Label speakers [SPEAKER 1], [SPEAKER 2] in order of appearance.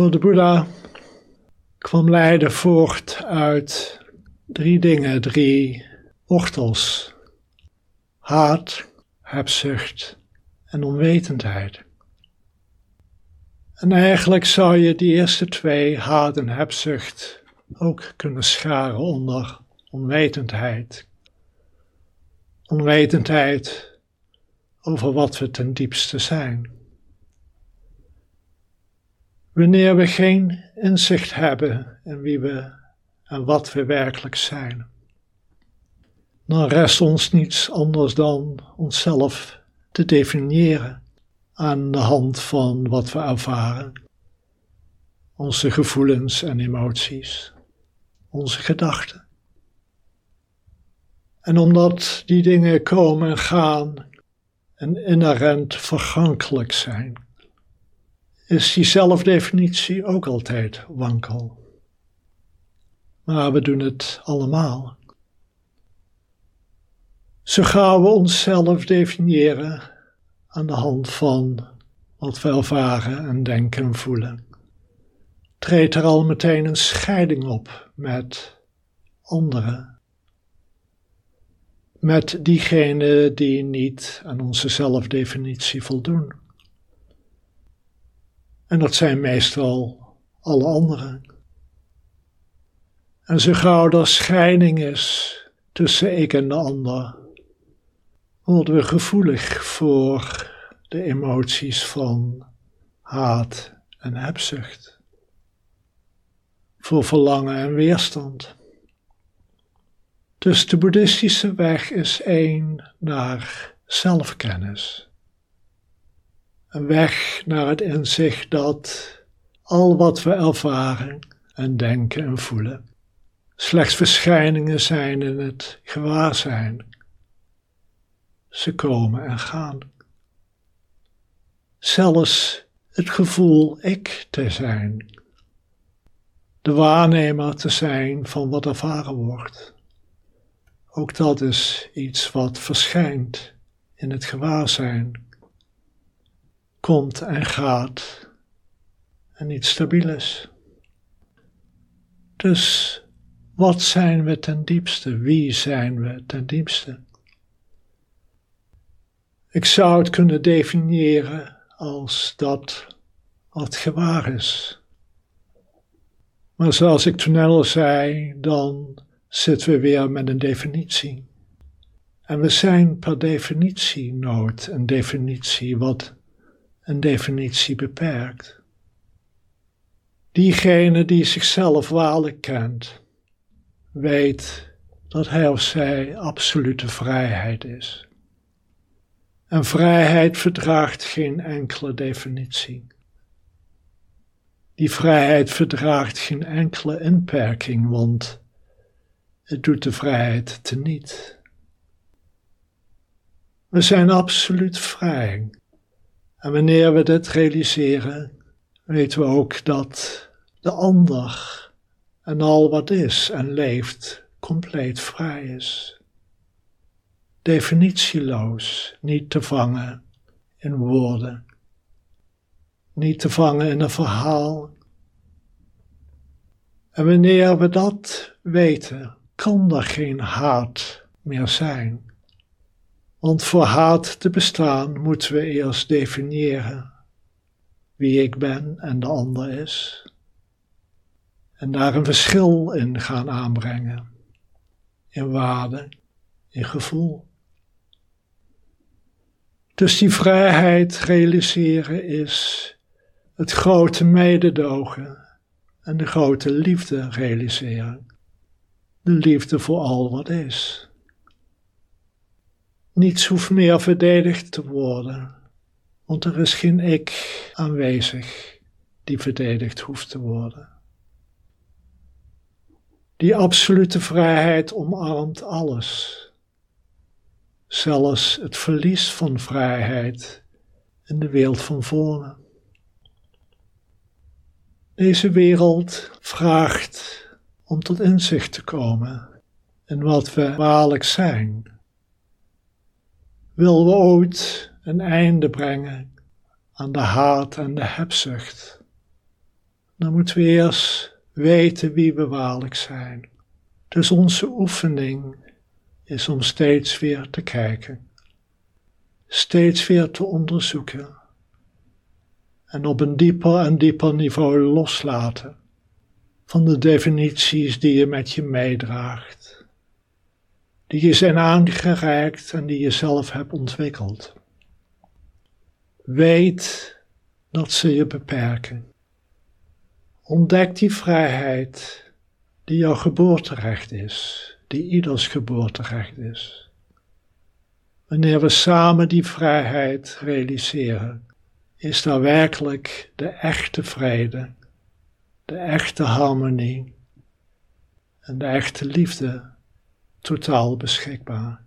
[SPEAKER 1] Voor de Boeddha kwam lijden voort uit drie dingen, drie wortels: haat, hebzucht en onwetendheid. En eigenlijk zou je die eerste twee, haat en hebzucht, ook kunnen scharen onder onwetendheid. Onwetendheid over wat we ten diepste zijn. Wanneer we geen inzicht hebben in wie we en wat we werkelijk zijn, dan rest ons niets anders dan onszelf te definiëren aan de hand van wat we ervaren, onze gevoelens en emoties, onze gedachten. En omdat die dingen komen en gaan en inherent vergankelijk zijn, is die zelfdefinitie ook altijd wankel. Maar we doen het allemaal. Zo gaan we onszelf definiëren aan de hand van wat we ervaren en denken en voelen. Treedt er al meteen een scheiding op met anderen. Met diegenen die niet aan onze zelfdefinitie voldoen. En dat zijn meestal alle anderen. En zo gauw er scheiding is tussen ik en de ander, worden we gevoelig voor de emoties van haat en hebzucht, voor verlangen en weerstand. Dus de boeddhistische weg is één naar zelfkennis. Een weg naar het inzicht dat al wat we ervaren en denken en voelen slechts verschijningen zijn in het gewaarzijn. Ze komen en gaan. Zelfs het gevoel ik te zijn, de waarnemer te zijn van wat ervaren wordt. Ook dat is iets wat verschijnt in het gewaarzijn komt en gaat en niet stabiel is. Dus wat zijn we ten diepste? Wie zijn we ten diepste? Ik zou het kunnen definiëren als dat wat gewaar is. Maar zoals ik toen al zei, dan zitten we weer met een definitie. En we zijn per definitie nooit een definitie wat een definitie beperkt. Diegene die zichzelf waarlijk kent, weet dat hij of zij absolute vrijheid is. En vrijheid verdraagt geen enkele definitie. Die vrijheid verdraagt geen enkele inperking, want het doet de vrijheid teniet. We zijn absoluut vrij en wanneer we dit realiseren, weten we ook dat de ander en al wat is en leeft compleet vrij is. Definitieloos, niet te vangen in woorden, niet te vangen in een verhaal. En wanneer we dat weten, kan er geen haat meer zijn. Want voor haat te bestaan moeten we eerst definiëren wie ik ben en de ander is. En daar een verschil in gaan aanbrengen. In waarde, in gevoel. Dus die vrijheid realiseren is het grote mededogen en de grote liefde realiseren. De liefde voor al wat is. Niets hoeft meer verdedigd te worden, want er is geen ik aanwezig die verdedigd hoeft te worden. Die absolute vrijheid omarmt alles, zelfs het verlies van vrijheid in de wereld van vormen. Deze wereld vraagt om tot inzicht te komen in wat we waarlijk zijn wil we ooit een einde brengen aan de haat en de hebzucht, dan moeten we eerst weten wie we waarlijk zijn. Dus onze oefening is om steeds weer te kijken, steeds weer te onderzoeken en op een dieper en dieper niveau loslaten van de definities die je met je meedraagt, die je zijn aangereikt en die je zelf hebt ontwikkeld. Weet dat ze je beperken. Ontdek die vrijheid die jouw geboorterecht is, die ieders geboorterecht is. Wanneer we samen die vrijheid realiseren, is daar werkelijk de echte vrede, de echte harmonie en de echte liefde totaal beschikbaar.